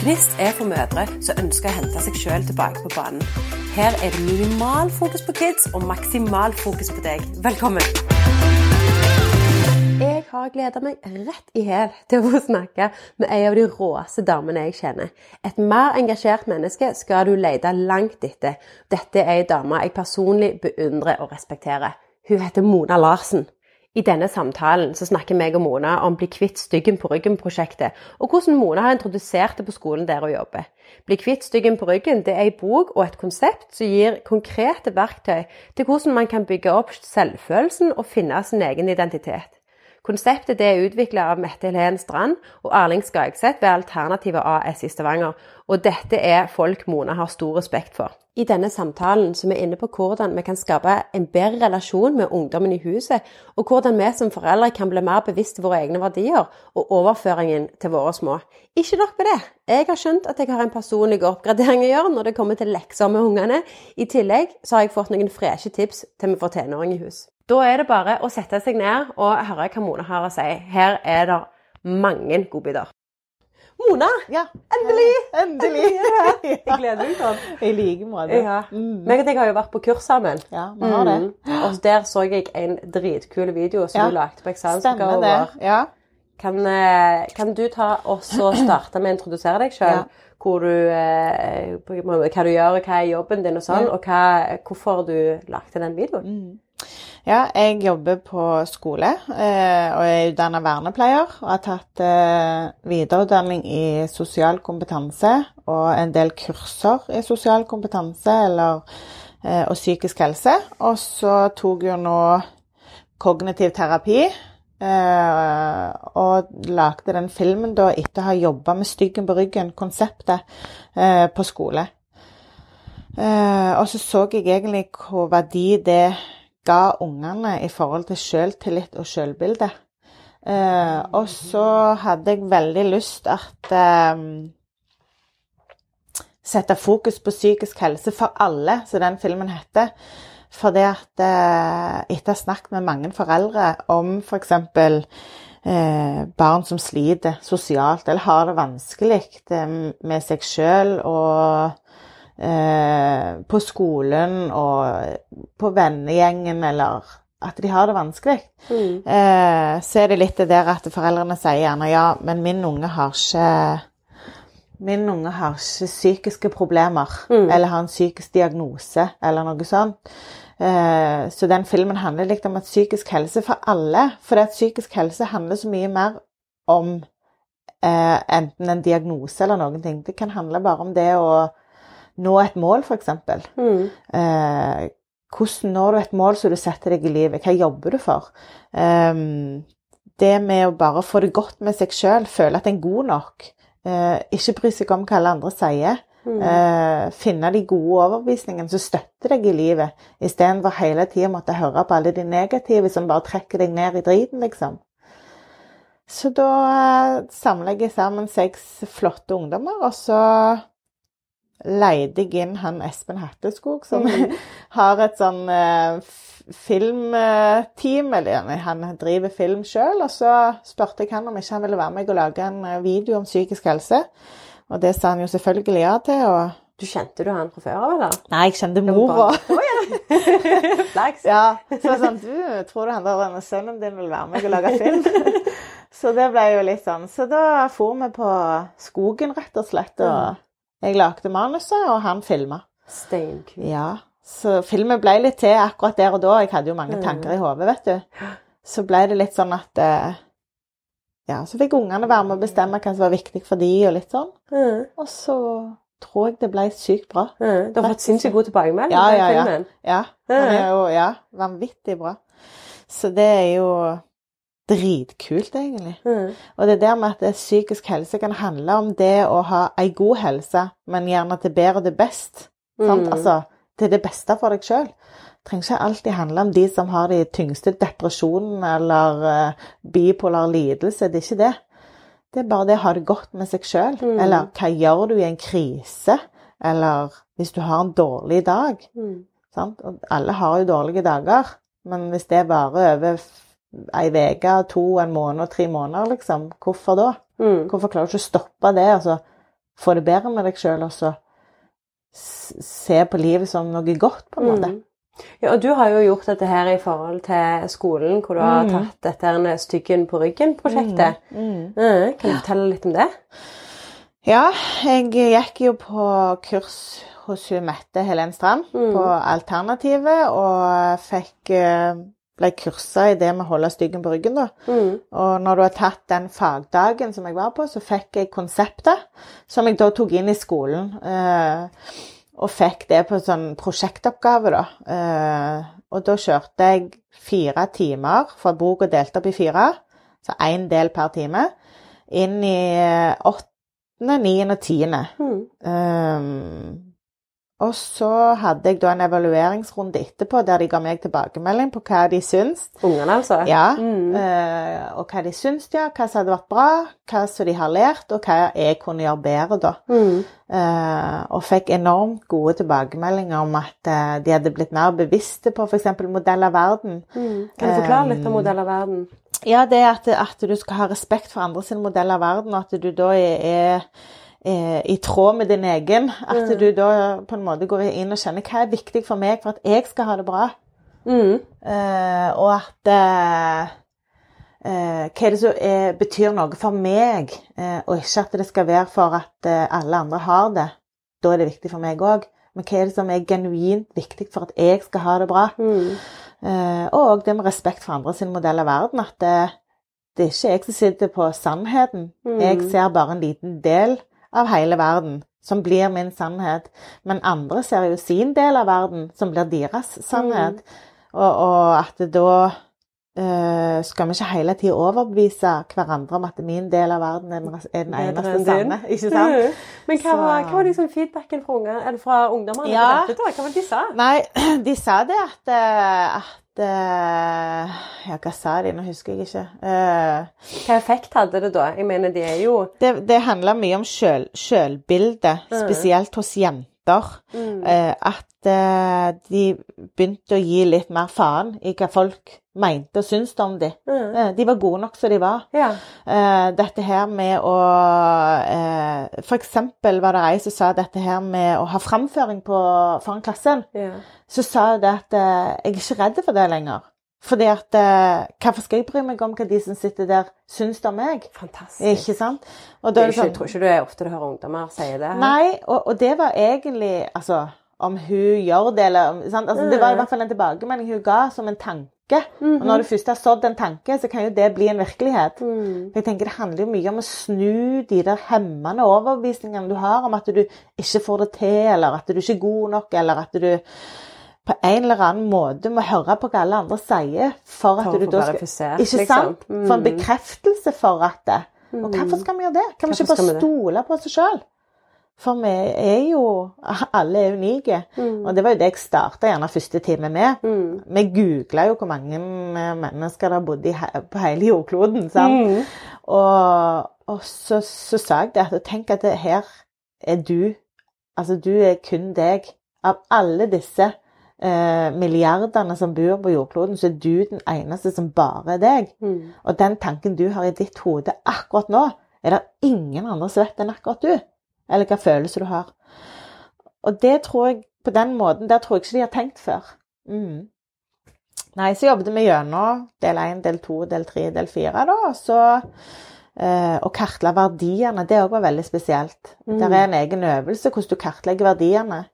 Gnist er for mødre som ønsker å hente seg sjøl tilbake på banen. Her er det minimal fokus på kids og maksimal fokus på deg. Velkommen! Jeg har gleda meg rett i hæl til å få snakke med ei av de råeste damene jeg kjenner. Et mer engasjert menneske skal du lete langt etter. Dette er ei dame jeg personlig beundrer og respekterer. Hun heter Mona Larsen. I denne samtalen så snakker meg og Mona om Bli kvitt styggen på ryggen-prosjektet, og hvordan Mona har introdusert det på skolen der hun jobber. Bli kvitt styggen på ryggen det er en bok og et konsept som gir konkrete verktøy til hvordan man kan bygge opp selvfølelsen og finne sin egen identitet. Konseptet er utvikla av Mette Helen Strand og Erling Skagseth ved Alternativet AS i Stavanger, og dette er folk Mona har stor respekt for. I denne samtalen så er vi inne på hvordan vi kan skape en bedre relasjon med ungdommen i huset, og hvordan vi som foreldre kan bli mer bevisst våre egne verdier og overføringen til våre små. Ikke nok med det. Jeg har skjønt at jeg har en personlig oppgradering å gjøre når det kommer til lekser med ungene. I tillegg så har jeg fått noen freshe tips til vi får tenåring i hus. Da er det bare å sette seg ned og høre hva Mona har å si. Her er det mange godbiter. Mona! Ja. Endelig! Endelig! Jeg gleder meg sånn. I like måte. Ja. Mm. Meg og deg har jo vært på kurs sammen. Ja, vi har det. Mm. Og der så jeg en dritkul video som Ja. du lagde på vår. Ja. Kan, eh, kan du ta og starte med å introdusere deg sjøl? Ja. Hvor du, eh, hva du gjør, og hva er jobben din, og sånn, Ja. og hva, hvorfor du lagde den videoen. Mm. Ja, jeg jobber på skole eh, og er utdanna vernepleier. Og har tatt eh, videreutdanning i sosial kompetanse og en del kurser i sosial kompetanse eller, eh, og psykisk helse. Og så tok jeg nå kognitiv terapi. Og lagde den filmen da etter å ha jobba med Styggen på ryggen, konseptet, på skole. Og så så jeg egentlig hvor verdi det ga ungene i forhold til selvtillit og selvbilde. Eh, og så hadde jeg veldig lyst at eh, Sette fokus på psykisk helse for alle, som den filmen heter. Fordi at eh, etter å ha snakket med mange foreldre om f.eks. Eh, barn som sliter sosialt eller har det vanskelig eh, med seg sjøl og eh, på skolen og på vennegjengen, eller at de har det vanskelig, Mm. eh, så er det litt det der at foreldrene sier gjerne ja, men min unge har ikke Min unge har ikke psykiske problemer, Mm. eller har en psykisk diagnose, eller noe sånt. Eh, så den filmen handler litt om at psykisk helse for alle. For det at psykisk helse handler så mye mer om eh, enten en diagnose eller noen ting. Det kan handle bare om det å nå et mål, f.eks. Mm. Eh, hvordan når du et mål som du setter deg i livet? Hva jobber du for? Eh, det med å bare få det godt med seg sjøl, føle at en er god nok. Eh, ikke bry seg om hva alle andre sier. Mm. Eh, finne de gode overbevisningene som støtter deg i livet, istedenfor hele tida måtte høre på alle de negative som bare trekker deg ned i driten, liksom. Så da eh, samler jeg sammen seks flotte ungdommer, og så leide jeg inn han Espen Hatteskog, som mm. har et sånn eh, filmteam, eller han driver film sjøl, og så spurte jeg han om ikke han ville være med og lage en eh, video om psykisk helse. Og det sa han jo selvfølgelig ja til. og Du kjente du han fra før av, eller? Nei, jeg kjente mora. Å ja! Flaks. Ja, så sånn Du, tror du han der sønnen din vil være med og lage film? så det ble jo litt sånn. Så da for vi på skogen, rett og slett. Og jeg lagde manuset, og han filma. Steinkul. Ja. Så filmen ble litt til akkurat der og da. Jeg hadde jo mange tanker i hodet, vet du. Så ble det litt sånn at eh, Ja, så fikk ungene være med å bestemme hva som var viktig for de, og litt sånn. Mm. Og så tror jeg det ble sykt bra. Mm. Du har fått sinnssykt god tilbakemelding Ja, Ja, ja, ja. det er jo ja, vanvittig bra. Så det er jo dritkult, egentlig. Mm. Og det der med at det psykisk helse kan handle om det å ha ei god helse, men gjerne til bedre og til best. Sant? Mm. Altså til det beste for deg sjøl. Trenger ikke alltid handle om de som har de tyngste depresjonene eller uh, bipolar lidelse. Det er ikke det. Det er bare det å ha det godt med seg sjøl. Mm. Eller hva gjør du i en krise? Eller hvis du har en dårlig dag. Mm. Alle har jo dårlige dager, men hvis det varer over ei uke, to, en måned tre måneder, liksom, hvorfor da? Mm. Hvorfor klarer du ikke å stoppe det? Altså, få det bedre med deg sjøl, og så se på livet som noe godt, på en måte. Mm. Ja, og du har jo gjort dette her i forhold til skolen, hvor du har Mm. tatt dette Styggen på ryggen-prosjektet. Mm. Mm. Kan du fortelle litt om det? Ja, jeg gikk jo på kurs hos hun Mette Helen Strand Mm. på Alternativet, og fikk eh, ble kursa i det med å holde styggen på ryggen, da. Mm. Og når du har tatt den fagdagen som jeg var på, så fikk jeg konseptet, som jeg da tok inn i skolen. Eh, og fikk det på sånn prosjektoppgave, da. Eh, og da kjørte jeg fire timer, for boka delte opp i fire, så én del per time, inn i eh, åttende, niende og tiende. Mm. Um, og så hadde jeg da en evalueringsrunde etterpå der de ga meg tilbakemelding på hva de syns. Ungene, altså? Ja, Mm. eh, og hva de syns, ja, hva som hadde vært bra, hva som de har lært, og hva jeg kunne gjøre bedre, da. Mm. Eh, og fikk enormt gode tilbakemeldinger om at eh, de hadde blitt mer bevisste på f.eks. modell av verden. Mm. Kan du forklare litt om modell av verden? Ja, det er at, at du skal ha respekt for andre sin modell av verden, og at du da er, er i tråd med din egen. At Mm. du da på en måte går inn og kjenner hva er viktig for meg for at jeg skal ha det bra. Mm. Eh, og at eh, eh, Hva er det som er, betyr noe for meg, eh, og ikke at det skal være for at eh, alle andre har det. Da er det viktig for meg òg. Men hva er det som er genuint viktig for at jeg skal ha det bra? Mm. Eh, og det med respekt for andre sin modell av verden. At det, det er ikke jeg som sitter på sannheten. Mm. Jeg ser bare en liten del av hele verden som blir min sannhet. Men andre ser jo sin del av verden som blir deres sannhet. Og, og at det da skal vi ikke hele tida overbevise hverandre om at min del av verden er den, eneste sanne. Ikke sant? Mm. Men hva var, hva var liksom feedbacken fra, unge, eller fra ungdommene? Ja. dette. Hva var det de sa? Nei, de sa det at, eh, at eh, Ja, hva sa de? Nå husker jeg ikke. Eh, Hva effekt hadde det da? Jeg mener, de er jo det det handler mye om sjøl, sjølbilde, Mm. spesielt hos jenter. mm. Eh, at eh, de begynte å gi litt mer faen i hva folk mente og syntes om de. Mm. Eh, de var gode nok som de var. Ja. Eh, dette her med å eh, For eksempel var det ei som sa dette her med å ha framføring på, foran klassen. ja. Så sa hun det at jeg er ikke redd for det lenger. Fordi at Hvorfor skal jeg bry meg om hva de som sitter der, syns om meg? Fantastisk. Ikke sant? Ikke, jeg sånn, tror ikke du er ofte du hører ungdommer si det. her. Nei, og, og det var egentlig Altså, om hun gjør det, eller? Altså, Det var i hvert fall en tilbakemelding hun ga som en tanke. Og når du først har sådd en tanke, så kan jo det bli en virkelighet. Mm. Jeg tenker Det handler jo mye om å snu de der hemmende overbevisningene du har om at du ikke får det til, eller at du ikke er god nok, eller at du på en eller annen måte må høre på hva alle andre sier for at For du da skal Ikke liksom. sant? For en Mm. bekreftelse for at det. Og hvorfor skal vi gjøre det? Kan vi ikke bare stole på oss sjøl? For vi er jo Alle er unike. Mm. Og det var jo det jeg starta gjerne første time med. Mm. Vi googla jo hvor mange mennesker bodde bodd på hele jordkloden. sant? Mm. Og, og så, så sa jeg det at tenk at det her er du. Altså du er kun deg. Av alle disse eh, milliardene som bor på jordkloden, så er du den eneste som bare er deg. Mm. Og den tanken du har i ditt hode akkurat nå, er det ingen andre som vet enn akkurat du. Eller hvilke følelser du har. Og det tror jeg, på den måten, der tror jeg ikke de har tenkt før. Mm. Nei, så jobbet vi gjennom del 1, del 2, del 3, del 4, da. Og så eh, å kartla verdiene, det òg var veldig spesielt. Mm. Det er en egen øvelse hvordan du kartlegger verdiene.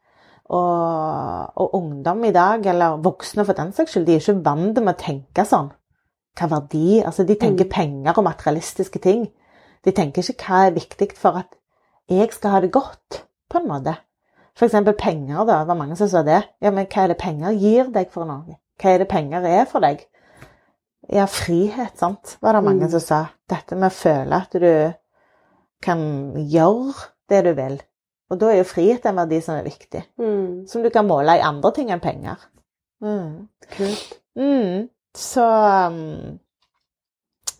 Og, og ungdom i dag, eller voksne for den saks skyld, de er ikke vant med å tenke sånn. Hva verdi? Altså, de tenker Mm. penger og materialistiske ting. De tenker ikke hva er viktig for at jeg skal ha det godt, på en måte. Eksempel penger, da. Det var mange som sa det. Ja, men hva er det penger gir deg for noe? Hva er det penger er for deg? Ja, frihet, sant, var det mange Mm. som sa. Dette med å føle at du kan gjøre det du vil. Og da er jo frihet en verdi som er viktig. Mm. Som du kan måle i andre ting enn penger. Mm. Kult. Mm. Så um,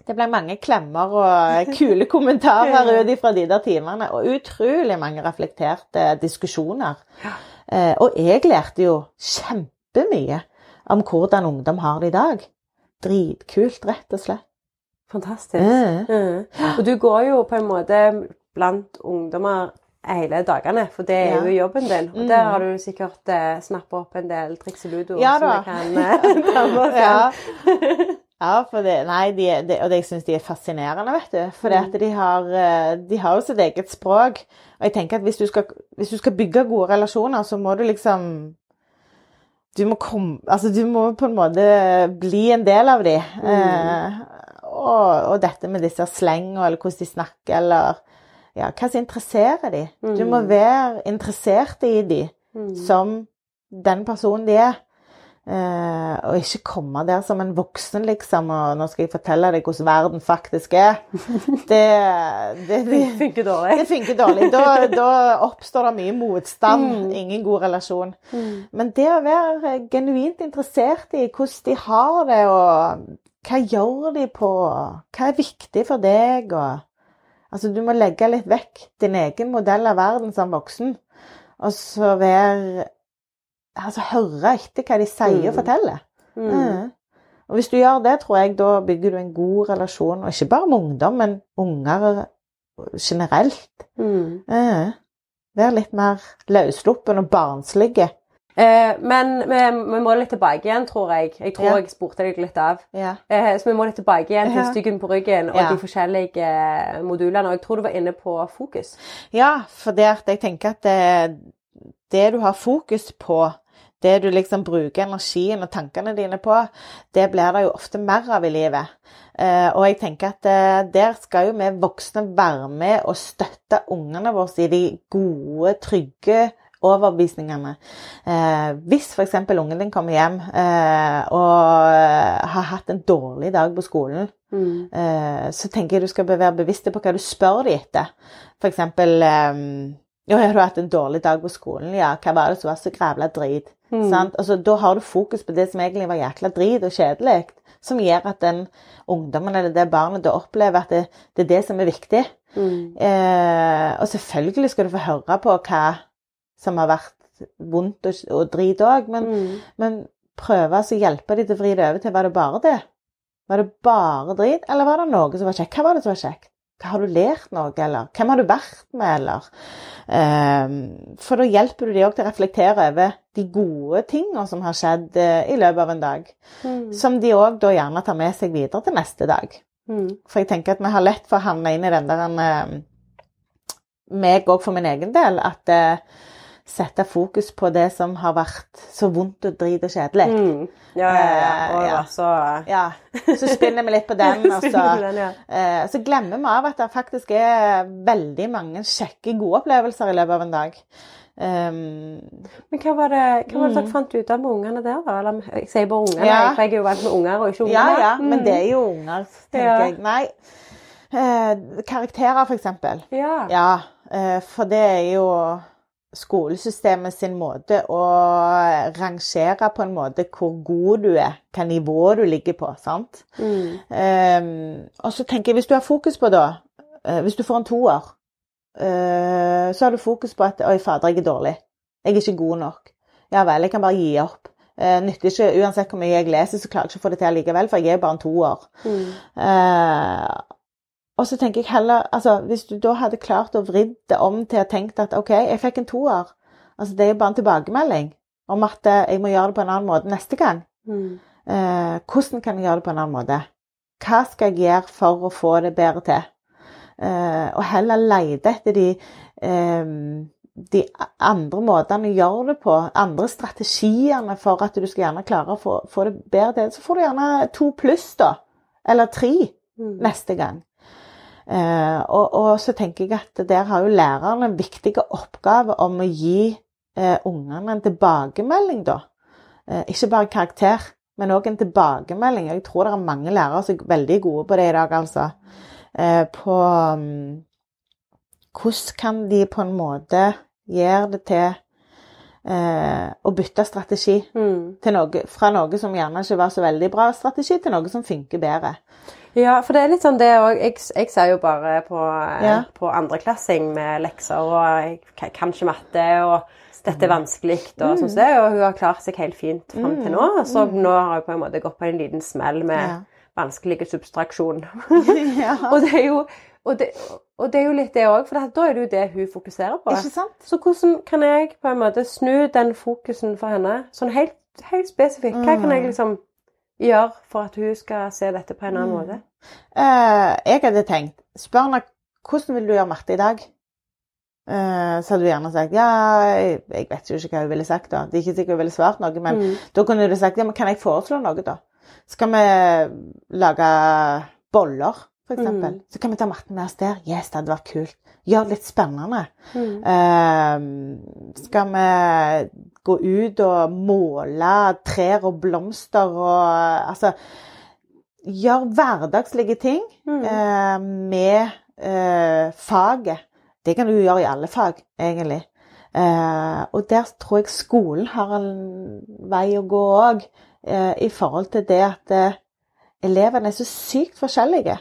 det ble mange klemmer og kule kommentarer ut ifra de der timene. Og utrolig mange reflekterte diskusjoner. Eh, og jeg lærte jo kjempemye om hvordan ungdom har det i dag. Dritkult, rett og slett. Fantastisk. Mm. Mm. Og du går jo på en måte blant ungdommer hele dagene, for det er jo jobben din. Og der har du sikkert eh, snappa opp en del triks og ludo Ja som du vi kan eh, ta med oss Ja. for det, nei, de, de, og det, jeg syns de er fascinerende, vet du. For Mm. de har, eh, de har jo sitt eget språk. Og jeg tenker at hvis du, skal, hvis du skal bygge gode relasjoner, så må du liksom Du må komme Altså, du må på en måte bli en del av de. Mm. Eh, og, og dette med disse slengene, eller hvordan de snakker, eller ja, hva som interesserer de. Du må Mm. være interessert i de som den personen de er. Eh, og ikke komme der som en voksen, liksom, og nå skal jeg fortelle deg hvordan verden faktisk er. Det, det, det, Det funker dårlig. det funker dårlig. Da, da oppstår det mye motstand, ingen god relasjon. Men det å være genuint interessert i hvordan de har det, og hva gjør de på, hva er viktig for deg, og Altså, du må legge litt vekk din egen modell av verden som voksen, og så være Altså høre etter hva de sier og Mm. forteller. Mm. Mm. Og hvis du gjør det, tror jeg da bygger du en god relasjon, og ikke bare med ungdom, men unger generelt. Mm. Mm. Vær litt mer løssluppen og barnslige. Eh, men vi, vi må litt tilbake igjen, tror jeg. Jeg tror Ja. jeg spurte deg litt av. Ja. Eh, så vi må litt tilbake igjen til styggen på ryggen og Ja. de forskjellige eh, modulene. Og jeg tror du var inne på fokus. Ja, for det at jeg tenker at det, det du har fokus på, det du liksom bruker energien og tankene dine på, det blir det jo ofte mer av i livet. Eh, og jeg tenker at eh, der skal jo vi voksne være med og støtte ungene våre i de gode, trygge overbevisningene. Eh, hvis f.eks. ungen din kommer hjem eh, og har hatt en dårlig dag på skolen, Mm. Eh, så tenker jeg du skal være bevisst på hva du spør dem etter. Eksempel um, ja, har du hatt en dårlig dag på skolen? Ja, hva var det som var så grævla drit? Mm. Sant? Altså, da har du fokus på det som egentlig var jækla drit og kjedelig, som gjør at den ungdommen eller det barnet da opplever at det, det er det som er viktig. Mm. Eh, og selvfølgelig skal du få høre på hva som har vært vondt og, og drit òg, men Mm. men prøve å hjelpe dem til å vri det over til var det bare det? Var det bare drit, eller var det noe som var kjekt? Hva var det som var kjekt? Hva Har du lært noe, eller hvem har du vært med, eller Ehm, For da hjelper du dem òg til å reflektere over de gode tingene som har skjedd eh, i løpet av en dag. Mm. Som de òg da gjerne tar med seg videre til neste dag. Mm. For jeg tenker at vi har lett for å havne inn i den der en, eh, meg òg for min egen del, at eh, sette fokus på det som har vært så vondt og drit og kjedelig. Mm. Ja, ja, ja. Og Eh, ja. så Ja, så spinner vi litt på den, og så, den, ja. eh, så glemmer vi av at det faktisk er veldig mange kjekke, gode opplevelser i løpet av en dag. Um, Men hva var det, hva var det Mm. dere fant ut av med ungene der, da? Eller, jeg sier bare ungene, Ja. for jeg er jo vant med unger og ikke unger. ja, ja, ja, men Mm. det er jo unger, tenker jeg. Nei. Eh, karakterer, for eksempel. Ja. Ja, eh, for det er jo skolesystemet sin måte å rangere på en måte hvor god du er, hva nivå du ligger på. sant? Mm. Um, og så tenker jeg, hvis du har fokus på da, eh, hvis du får en toer, eh, så har du fokus på at oi, fader, jeg er dårlig. Jeg er ikke god nok. Ja vel, jeg kan bare gi opp. Eh, nytter ikke, Uansett hvor mye jeg leser, så klarer jeg ikke å få det til likevel, for jeg er bare en toer. Mm. Og så tenker jeg heller altså, Hvis du da hadde klart å vridd det om til å tenke at OK, jeg fikk en toer. Altså, det er jo bare en tilbakemelding om at jeg må gjøre det på en annen måte neste gang. Mm. Eh, hvordan kan jeg gjøre det på en annen måte? Hva skal jeg gjøre for å få det bedre til? Eh, og heller lete etter de, eh, de andre måtene å gjøre det på, andre strategiene for at du skal gjerne klare å få, få det bedre til. Så får du gjerne to pluss, da. Eller tre Mm. neste gang. Eh, og, og så tenker jeg at der har jo læreren en viktig oppgave om å gi eh, ungene en tilbakemelding, da. Eh, ikke bare karakter, men òg en tilbakemelding. Jeg tror det er mange lærere som er veldig gode på det i dag, altså. Eh, på um, hvordan kan de på en måte gjøre det til eh, å bytte strategi Mm. noe, fra noe som gjerne ikke var så veldig bra strategi, til noe som funker bedre. Ja, for det er litt sånn det òg. Jeg, jeg ser jo bare på, eh, Ja. på andreklassing med lekser, og jeg kan- ikke matte, og dette er vanskelig, og sånn som det, og hun har klart seg helt fint fram til nå. Så nå har hun på en måte gått på en liten smell med Ja. vanskelig substraksjon. ja. og det er jo og, det, og det er jo litt det òg, for da er det jo det hun fokuserer på. Ikke sant? Så hvordan kan jeg på en måte snu den fokusen for henne, sånn helt, helt spesifikt? Hva kan jeg Mm. liksom gjøre for at hun skal se dette på en annen Mm. måte? Uh, jeg hadde tenkt Spør henne hvordan vil du gjøre matte i dag? Uh, så hadde du gjerne sagt ja, jeg, jeg vet jo ikke hva hun ville sagt da. Det er ikke sikkert hun ville svart noe, men Mm. da kunne du sagt ja, men kan jeg foreslå noe, da? Skal vi lage boller, for eksempel? Mm. Så kan vi ta matten med oss der. Yes, det hadde vært kult. Gjør det litt spennende. Mm. Eh, skal vi gå ut og måle trær og blomster og Altså Gjør hverdagslige ting Mm. eh, med eh, faget. Det kan du gjøre i alle fag, egentlig. Eh, og der tror jeg skolen har en vei å gå òg, eh, i forhold til det at eh, elevene er så sykt forskjellige.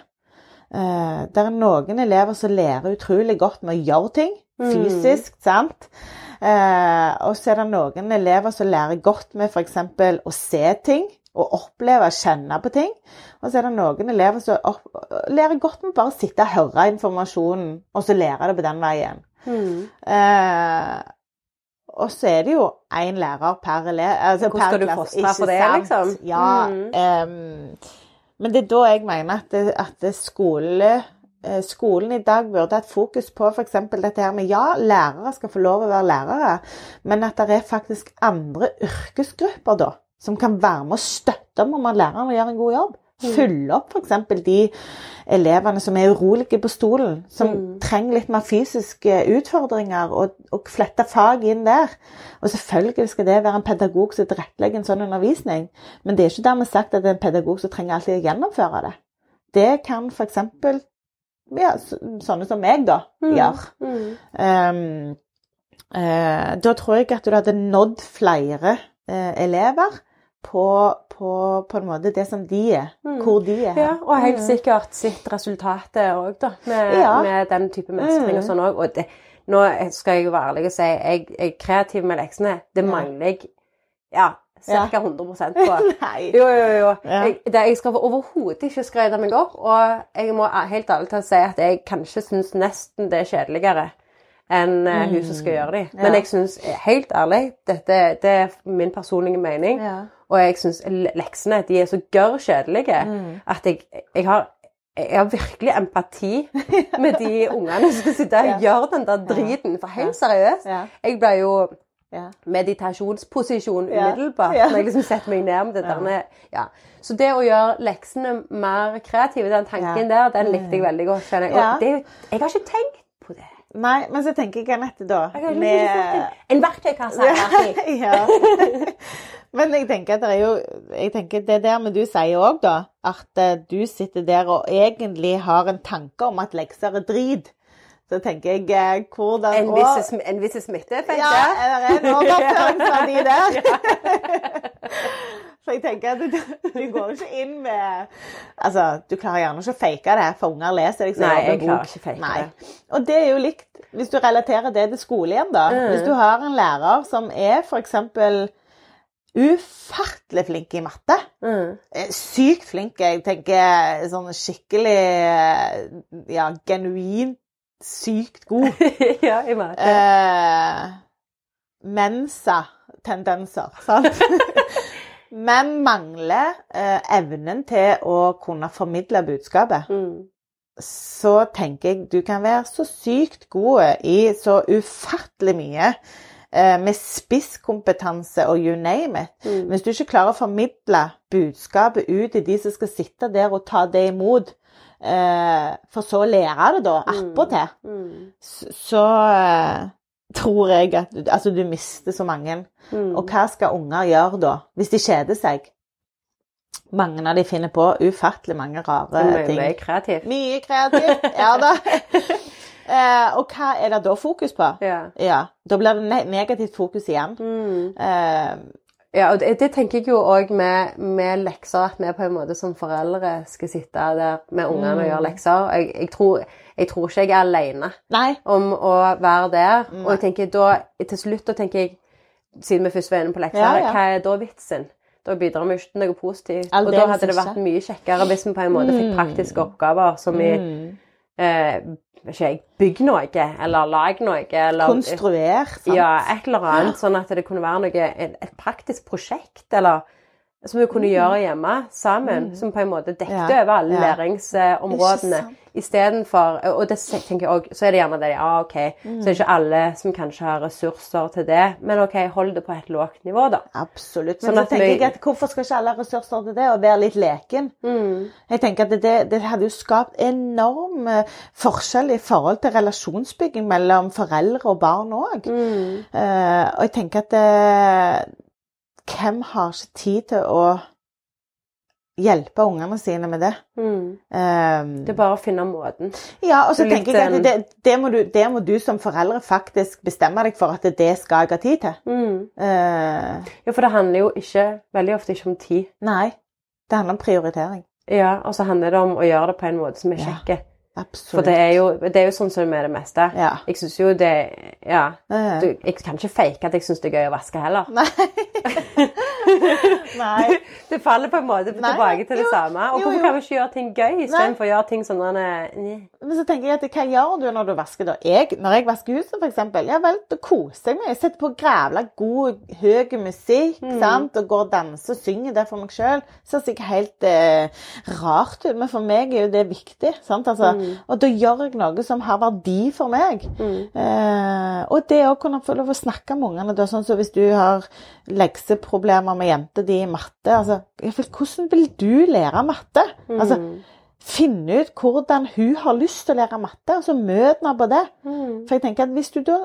Eh, det er noen elever som lærer utrolig godt med å gjøre ting Mm. fysisk, sant? Uh, og så er det noen elever som lærer godt med f.eks. å se ting, og oppleve, kjenne på ting. Og så er det noen elever som opp, lærer godt med bare å sitte og høre informasjonen, og så lære det på den veien. Mm. Uh, og så er det jo én lærer per elev. Altså Hvordan per skal du fostre for det, sant? liksom? Ja. Mm. ehm, men det er da jeg mener at, at skole, eh, skolen i dag burde hatt fokus på f.eks. dette her med ja, lærere skal få lov å være lærere, men at det er faktisk andre yrkesgrupper da, som kan være med og støtte om man lærer å gjøre en god jobb. Fylle opp f.eks. de elevene som er urolige på stolen, som Mm. trenger litt mer fysiske utfordringer, og, og flette fag inn der. Og selvfølgelig skal det være en pedagog som tilrettelegger en sånn undervisning, men det er ikke dermed sagt at det er en pedagog som trenger alltid å gjennomføre det. Det kan f.eks. Ja, så- sånne som meg, da, Mm. gjøre. Mm. Um, uh, da tror jeg at du hadde nådd flere uh, elever på, på, på en måte det som de er, Mm. hvor de er. Ja, og helt Mm. sikkert sitt resultatet òg, da. Med, Ja. med den type mestring Mm. og sånn òg. Og det, nå skal jeg jo være ærlig og si jeg, jeg er kreativ med leksene. Det mangler jeg ja, ca. 100% på. Nei. Jo, jo, jo. Ja. Jeg, det, jeg skal overhodet ikke skryte meg opp, og jeg må helt ærlig talt si at jeg kanskje syns nesten det er kjedeligere enn eh, hun som skal gjøre dem Men Mm. Jeg syns helt ærlig, dette det er min personlige mening, Ja. Og jeg syns leksene de er så gørr kjedelige Mm. at jeg, jeg har jeg har virkelig empati med de ungene som skal sitte og Ja. gjøre den der driten. For helt seriøst, Ja. jeg ble jo Ja. meditasjonsposisjon umiddelbart. Ja. Når jeg liksom setter meg ned med det Ja. der. Ja. Så det å gjøre leksene mer kreative, den tanken der, den likte jeg veldig godt. jeg. Ja. Og det, jeg har ikke tenkt. Nei, men så tenker jeg Anette, da Jeg en, en verktøykasse. her. ja. Men jeg tenker at det er jo jeg tenker Det der med du sier òg, da, at eh, du sitter der og egentlig har en tanke om at lekser er drit. Så tenker jeg eh, hvordan En viss, en viss smitteeffekt Ja, der. det er en overføringsverdi der. Så jeg tenker at du, du går ikke inn med Altså, du klarer gjerne ikke å fake det, for unger leser så Nei, jeg klarer ikke fake Nei. det. Og det er jo likt hvis du relaterer det til skole igjen, da. Mm. Hvis du har en lærer som er f.eks. ufattelig flink i matte. Mm. eh, Sykt flink. Jeg tenker sånn skikkelig eh, Ja, genuint sykt god. ja, i det. Eh, Mensa-tendenser, sant? Men mangler eh, evnen til å kunne formidle budskapet. Mm. Så tenker jeg du kan være så sykt god i så ufattelig mye eh, med spisskompetanse og you name it. Mm. Hvis du ikke klarer å formidle budskapet ut til de som skal sitte der og ta det imot, for så å lære det da attpåtil, Mm. så, så eh, tror jeg at du- altså, du mister så mange. Mm. Og hva skal unger gjøre da, hvis de kjeder seg? Mange av de finner på ufattelig mange rare Mye, ting. mye kreativt. Mye kreativt, ja da. Eh, og hva er det da fokus på? Ja. Ja, Da blir det negativt fokus igjen. Mm. Eh, Ja, og det, det tenker jeg jo òg med, med lekser, at vi på en måte som foreldre skal sitte der med ungene og Mm. gjøre lekser. Jeg, jeg, tror, jeg tror ikke jeg er alene nei. om å være der. Nei. Og jeg tenker da, til slutt da tenker jeg, siden vi først var inne på lekser, Ja, ja. hva er da vitsen? Da bidrar vi ikke til noe positivt. Og da hadde det vært mye kjekkere hvis vi på en måte fikk Mm. praktiske oppgaver som i Mm. Eh, ikke jeg, bygg noe, eller lag noe. Eller, Konstruer, sant? Ja, et eller annet. Sånn at det kunne være noe, et, et praktisk prosjekt, eller som vi kunne gjøre hjemme sammen. Som på en måte dekket Mm. Ja, over alle ja. læringsområdene. Istedenfor Og det tenker jeg også, så er det gjerne det ja, OK, Mm. så er det ikke alle som kanskje har ressurser til det, men OK, hold det på et lavt nivå, da. Absolutt. Men Sånn så tenker vi- jeg at hvorfor skal ikke alle ha ressurser til det, og være litt leken? Jeg tenker at det, det hadde jo skapt enorm eh, forskjell i forhold til relasjonsbygging mellom foreldre og barn òg. og jeg tenker at eh, hvem har ikke tid til å hjelpe ungene sine med det? Eh, Det er bare å finne måten. ja, og så er tenker jeg at det, det, må du, det må du som foreldre faktisk bestemme deg for at det skal jeg ha tid til. Eh, Ja, for det handler jo ikke, veldig ofte ikke om tid. nei, det handler om prioritering. Ja, og så handler det om å gjøre det på en måte som er Ja. Kjekk. For det er, jo, det er jo sånn som det er med det meste. Ja. Jeg syns jo det Ja. Du, jeg kan ikke fake at jeg syns det er gøy å vaske heller. Nei. Nei. Det faller på en måte Nei, tilbake til det samme. Og jo, hvorfor jo. kan vi ikke gjøre ting gøy istedenfor å gjøre ting sånn Men så tenker jeg at hva gjør du når du vasker, da? Jeg, når jeg vasker huset, for eksempel, ja vel, da koser jeg meg. Jeg setter på grævla god, høy musikk, Mm. sant, og går og danser og synger det for meg sjøl. Ser sikkert helt eh, rart ut, men for meg er jo det viktig. sant? Altså, Mm. Og da gjør jeg noe som har verdi for meg. Eh, og det å kunne få lov å snakke med ungene, da, sånn som hvis du har lekseproblemer med jenta di i matte altså, Hvordan vil du lære matte? Altså, finne ut hvordan hun har lyst til å lære matte, og så møte henne på det. For jeg tenker at hvis du da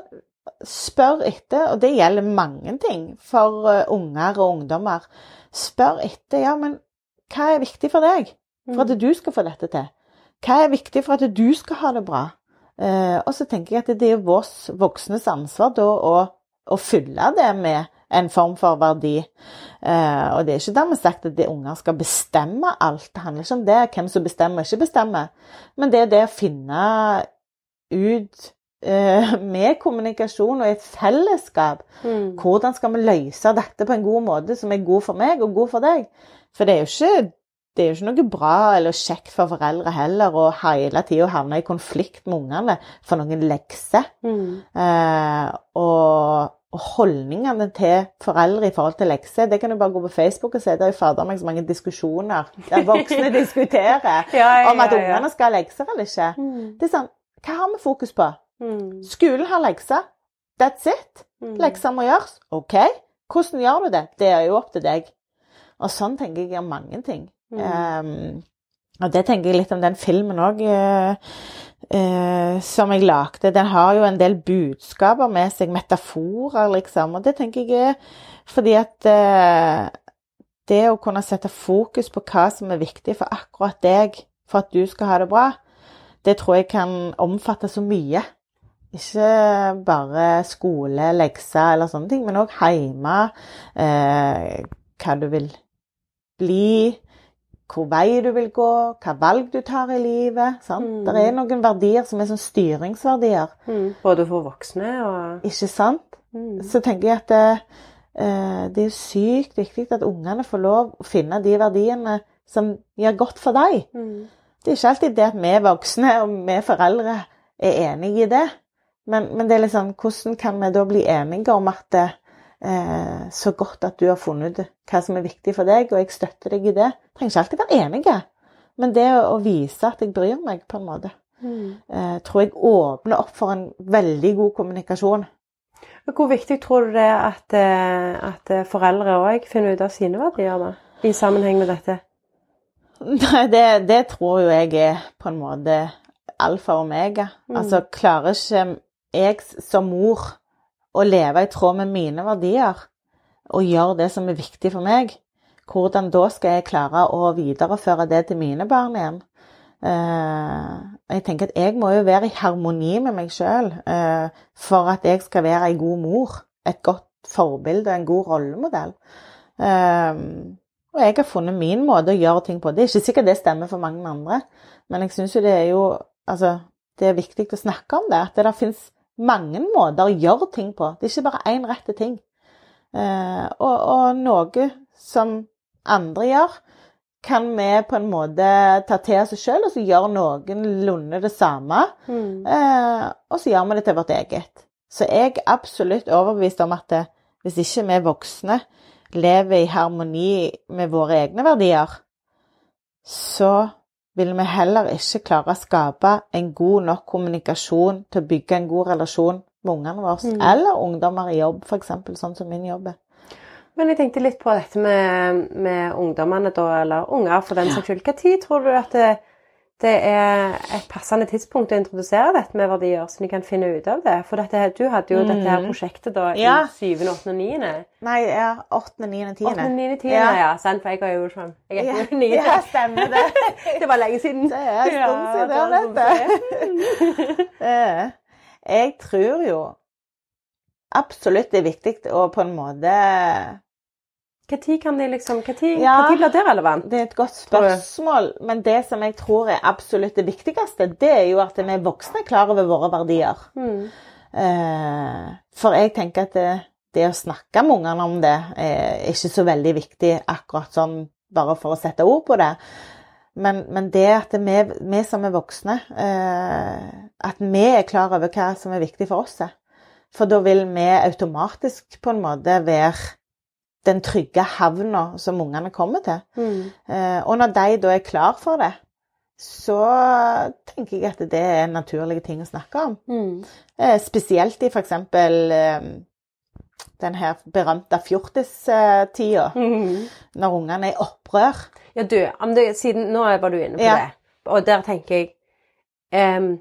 spør etter, og det gjelder mange ting for eh, unger og ungdommer, spør etter ja, men hva er viktig for deg for at du skal få dette til? Hva er viktig for at du skal ha det bra? Eh, og så tenker jeg at det er vårt voksnes ansvar da å, å fylle det med en form for verdi. Eh, og det er ikke dermed sagt at de unger skal bestemme alt. Det handler ikke om det, hvem som bestemmer og ikke bestemmer. Men det er det å finne ut eh, med kommunikasjon og et fellesskap hvordan skal vi løse dette på en god måte som er god for meg og god for deg. For det er jo ikke det er jo ikke noe bra eller kjekt for foreldre heller å hele tida havne i konflikt med ungene for noen lekser. Eh, og, og holdningene til foreldre i forhold til lekser, det kan du bare gå på Facebook og se. Det er jo fader meg så mange diskusjoner der voksne diskuterer Ja, ja, om at ja, ungene skal ha lekser eller ikke. Det er sånn, hva har vi fokus på? Mm. Skolen har lekser. That's it. Lekser må gjøres. OK. Hvordan gjør du det? Det er jo opp til deg. Og sånn tenker jeg om mange ting. Um, og det tenker jeg litt om den filmen òg, som jeg lagde. Den har jo en del budskaper med seg, metaforer, liksom. Og det tenker jeg er fordi at uh, det å kunne sette fokus på hva som er viktig for akkurat deg, for at du skal ha det bra, det tror jeg kan omfatte så mye. Ikke bare skole, lekser eller sånne ting, men òg hjemme. uh, hva du vil bli, hvor vei du vil gå, hva valg du tar i livet. Mm. Det er noen verdier som er sånn styringsverdier, Mm. Både for voksne og ikke sant? Så tenker jeg at det, eh, det er sykt viktig at ungene får lov å finne de verdiene som gjør godt for dem. Det er ikke alltid det at vi voksne og vi foreldre er enige i det. Men, men det er liksom, hvordan kan vi da bli enige om at det, eh, så godt at du har funnet ut hva som er viktig for deg, og jeg støtter deg i det. Jeg trenger ikke alltid være enige, men det å, vise at jeg bryr meg, på en måte, eh, tror jeg åpner opp for en veldig god kommunikasjon. Hvor viktig tror du det er at, eh, at foreldre òg finner ut av sine verdier, da? I sammenheng med dette? Nei, det, det tror jo jeg er på en måte alfa og omega. Altså, klarer ikke jeg som mor å leve i tråd med mine verdier og gjøre det som er viktig for meg, hvordan da skal jeg klare å videreføre det til mine barn igjen? Eh, jeg tenker at jeg må jo være i harmoni med meg sjøl for at jeg skal være ei god mor, et godt forbilde og en god rollemodell. Eh, og jeg har funnet min måte å gjøre ting på. Det er ikke sikkert det stemmer for mange andre, men jeg syns jo det er jo Altså, det er viktig å snakke om det. At det fins mange måter å gjøre ting på. Det er ikke bare én rette ting. Eh, og, og noe som andre gjør, kan vi på en måte ta til oss sjøl, og så gjør noenlunde det samme. Mm. Eh, og så gjør vi det til vårt eget. Så jeg er absolutt overbevist om at det, hvis ikke vi voksne lever i harmoni med våre egne verdier, så vil vi heller ikke klare å skape en god nok kommunikasjon til å bygge en god relasjon med ungene våre, Mm. eller ungdommer i jobb, f.eks., sånn som min jobb er. Men jeg tenkte litt på dette med, med ungdommene, da, eller unger for den saks skyld. Når tror du at det, det er et passende tidspunkt å introdusere dette med verdier, så de kan finne ut av det? For dette, du hadde jo dette her prosjektet da Ja. i 7., 8. og 9. Nei, ja, 8., 9., 10. 8., 9., 10. Ja. Ja, sant? For jeg har jo sånn Jeg er ikke 9. ja, stemmer det. Det var lenge siden. Det er en stund siden, det vet du. Jeg tror jo absolutt det er viktig å på en måte Når kan de liksom Når Ja. blir det relevant? Det er et godt spørsmål, men det som jeg tror er absolutt det viktigste, det er jo at vi voksne er klar over våre verdier. Mm. Eh, For jeg tenker at det, det å snakke med ungene om det er ikke så veldig viktig akkurat sånn bare for å sette ord på det. Men, men det at vi, vi som er voksne, eh, at vi er klar over hva som er viktig for oss. eh. For da vil vi automatisk på en måte være den trygge havna som ungene kommer til. Mm. Eh, Og når de da er klar for det, så tenker jeg at det er en naturlig ting å snakke om. Mm. Eh, Spesielt i f.eks. den her berømte fjortistida, Mm. når ungene er i opprør. Ja, du, siden, nå var du inne på Ja. det, og der tenker jeg um,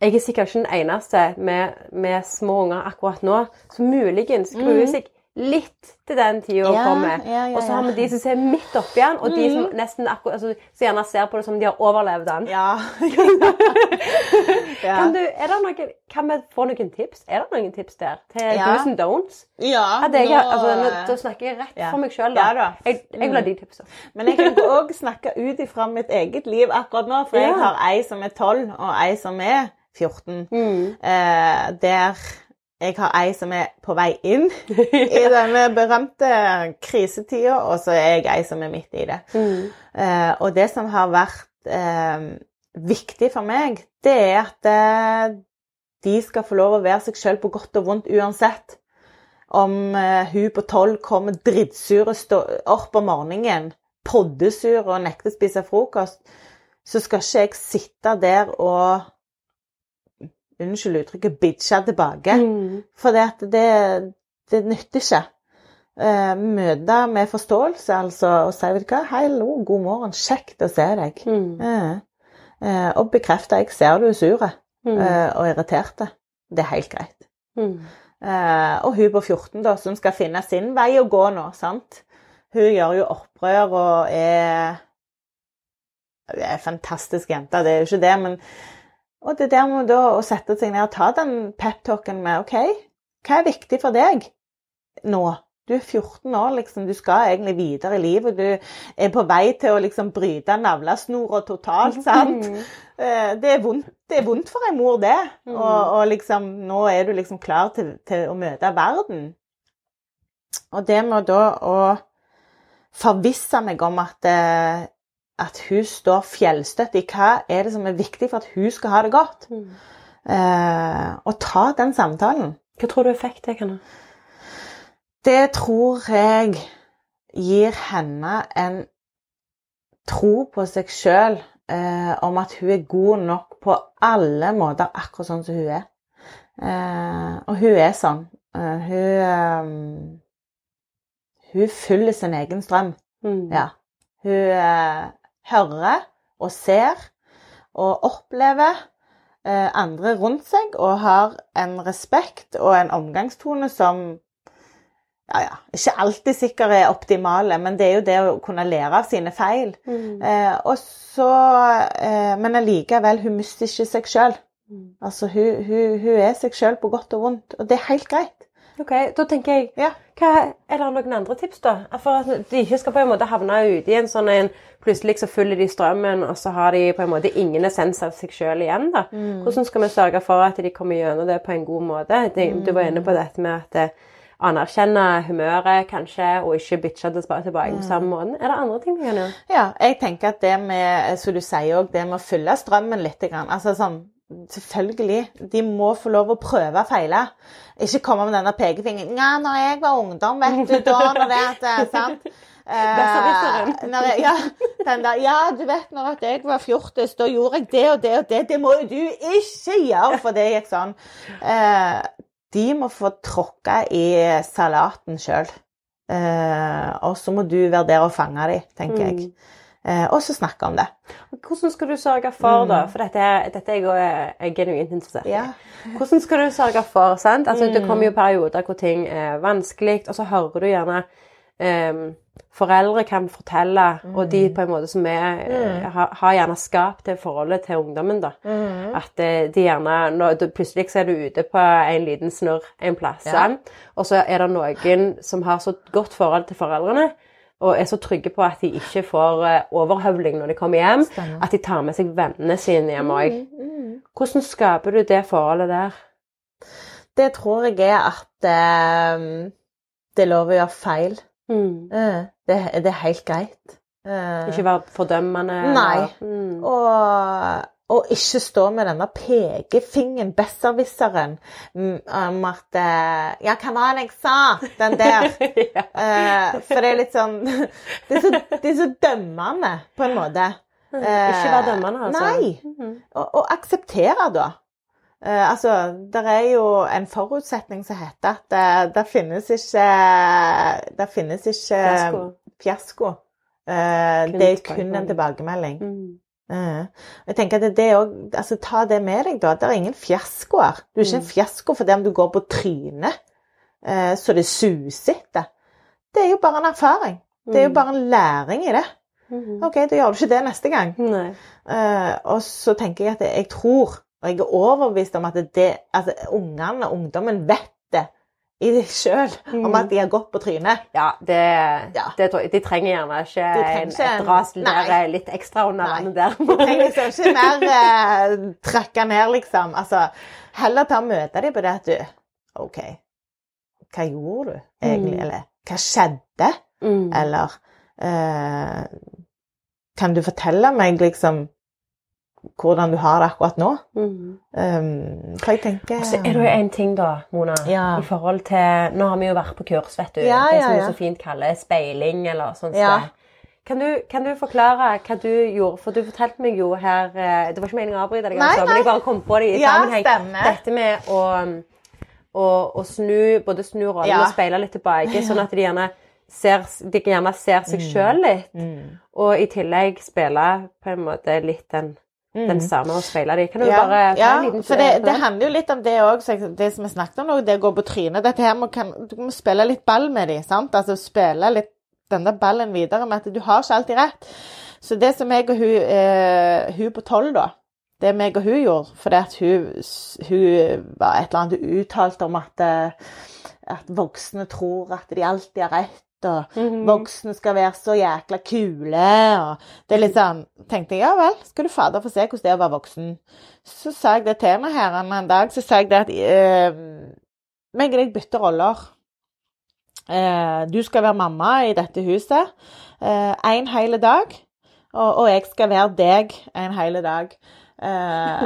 Jeg er sikkert ikke den eneste med, med små unger akkurat nå som muligens gruer seg litt til den tida Mm. Ja, kommer. ja, ja, og så har vi de som ser midt oppi den, og de som nesten akkurat, altså, så gjerne ser på det som de har overlevd den. Ja. Kan, du, er det noen, kan vi få noen tips? Er det noen tips der til do's and don'ts? ja Hadde jeg, altså, nå, da snakker jeg rett for meg sjøl, da. da. Jeg, jeg vil ha de tipsene. Men jeg kan òg snakke ut ifra mitt eget liv akkurat nå, for jeg har ei som er 12, og ei som er 14. Mm. Eh, der jeg har ei som er på vei inn i denne berømte krisetida, og så er jeg ei som er midt i det. Mm. Eh, og det som har vært eh, viktig for meg, det er at eh, de skal få lov å være seg sjøl på godt og vondt uansett. Om hun på tolv kommer drittsur og står opp om morgenen, poddesur og nekter å spise frokost, så skal ikke jeg sitte der og Unnskyld uttrykket bitcha tilbake. Mm. For det, det, det nytter ikke. Eh, møte med forståelse, altså, og si vet du hva, 'Hallo, god morgen, kjekt å se deg'. Mm. Eh, eh, og bekrefte 'jeg ser du er sur Mm. eh, og irritert'. Det er helt greit. Mm. Eh, og hun på 14, da, som skal finne sin vei å gå nå, sant. Hun gjør jo opprør og er Hun er en fantastisk jente, det er jo ikke det, men Og det der med da å sette seg ned og ta den peptalken med OK, hva er viktig for deg nå? Du er 14 år, liksom. Du skal egentlig videre i livet. Du er på vei til å liksom bryte navlesnora totalt, sant? Eh, Det er vondt, det er vondt for en mor, det. Mm. Og, og liksom, nå er du liksom klar til, til å møte verden. Og det med da å forvisse meg om at, eh, at hun står fjellstøtt i hva er det som er viktig for at hun skal ha det godt. Mm. Eh, og ta den samtalen. Hva tror du effekt det kan ha? Det tror jeg gir henne en tro på seg sjøl eh, om at hun er god nok på alle måter, akkurat sånn som hun er. Eh, og hun er sånn. Uh, hun eh, Hun følger sin egen strøm. Mm. Ja. Hun eh, hører og ser og opplever eh, andre rundt seg og har en respekt og en omgangstone som ja, ja, ikke alltid sikkert er optimale, men det er jo det å kunne lære av sine feil. Mm. Eh, og så, eh, men allikevel, hun mister ikke seg sjøl. Mm. Altså, hun, hun, hun er seg sjøl på godt og vondt, og det er helt greit. Ok, Da tenker jeg Ja. hva, Er det noen andre tips, da? For at de ikke skal på en måte havne ute i en sånn en Plutselig så følger de strømmen, og så har de på en måte ingen essens av seg sjøl igjen. da. Mm. Hvordan skal vi sørge for at de kommer gjennom det på en god måte? De, Du var inne på dette med at, anerkjenne humøret, kanskje, og ikke bitche det tilbake på samme måten. Er det andre ting vi kan gjøre? Ja, jeg tenker at det med, som du sier òg, det med å fylle strømmen litt. Altså sånn Selvfølgelig. De må få lov å prøve og feile. Ikke komme med denne pekefingeren. Ja, når jeg var ungdom, vet du, da når det at Sant? Eh, når jeg- ja, den der, ja, du vet når at jeg var fjortis, da gjorde jeg det og det og det. Det må jo du ikke gjøre, for det gikk sånn. Eh, de må få tråkke i salaten sjøl. Eh, og så må du vurdere å fange dem, tenker jeg. Eh, og så snakke om det. Hvordan skal du sørge for, da? For dette, dette er jeg, er genuint interessert i. Ja. Hvordan skal du sørge for, sant? Altså, Det kommer jo perioder hvor ting er vanskelig, og så hører du gjerne um, Foreldre kan fortelle, og de på en måte som er, mm. har, har gjerne skapt det forholdet til ungdommen, da. At eh, de gjerne du- Plutselig så er du ute på en liten snurr en plass, Ja. og så er det noen som har så godt forhold til foreldrene, og er så trygge på at de ikke får eh, overhøvling når de kommer hjem, Stemmer. at de tar med seg vennene sine hjem òg. Hvordan skaper du det forholdet der? Det tror jeg er at eh, det er lov å gjøre feil. Mm. Eh, det, det er helt greit. Eh, Ikke være fordømmende? Nei. Mm. og, og ikke stå med denne pekefingeren, besserwisseren, mm, om at eh, Ja, hva var det jeg sa? Den der. ja. uh, for det er litt sånn Det er så, det er så dømmende, på en måte. Ikke være dømmende, altså? Nei. Mhm. Og, og akseptere, da. Uh, altså, det er jo en forutsetning som heter at det, finnes ikke Det finnes ikke Fiasko. fiasko. Eh, det er kun en tilbakemelding. Mm. Eh, jeg tenker at det også, altså Ta det med deg, da. Det er ingen fiaskoer. Du er ikke en Mm. fiasko fordi om du går på trynet eh, så det suser etter. Det er jo bare en erfaring. Det er jo Mm. bare en læring i det. Mhm. OK, da gjør du ikke det neste gang. Eh, og så tenker jeg at jeg tror, og jeg er overbevist om at det, altså, ungene og ungdommen vet det i deg sjøl, om Mm. at de har gått på trynet. Ja, det, Ja. det. De trenger gjerne ikke, trenger en, ikke et ras der, litt ekstra under vannet der. De trenger liksom ikke mer eh, trøkka ned, liksom. Altså, heller ta og møte dem på det at du OK, hva gjorde du egentlig? Mm. Eller hva skjedde? Mm. Eller eh, Kan du fortelle meg liksom hvordan du har det akkurat nå? Mm. Um, for jeg tenker Så er det jo en ting, da, Mona, Ja. i forhold til Nå har vi jo vært på kurs, vet du. Ja, det ja, som vi ja. så fint kaller speiling, eller sted. Kan du, kan du forklare hva du gjorde? For du fortalte meg jo her eh, Det var ikke meningen å avbryte deg, altså, men jeg bare kom på det i sammenheng. stemmer. Dette med å, å, å snu både snu rollen og speile litt tilbake, sånn at de gjerne ser, de gjerne ser seg sjøl litt. Mm. Og i tillegg spille på en måte litt den, den samme og speile de. Kan du. Ja, bare ta ja en liten for det, det handler jo litt om det òg, det som vi snakket om nå, det å gå på trynet. Dette her må, kan, du må spille litt ball med dem, sant? Altså spille litt denne ballen videre med at du har ikke alltid rett. Så det som jeg og hun, eh, hun på tolv, da Det meg og hun gjorde, fordi at hun, hun var et eller annet hun uttalte om at, eh, at voksne tror at de alltid har rett. Og Mhm. voksne skal være så jækla kule. og det er litt sånn, tenkte jeg, ja vel, skal du fader få se hvordan det er å være voksen. Så sa jeg det til meg her en dag, så sa jeg det at eh, meg og deg bytter roller. Eh, du skal være mamma i dette huset eh, en hel dag, og, og jeg skal være deg en hel dag. Eh,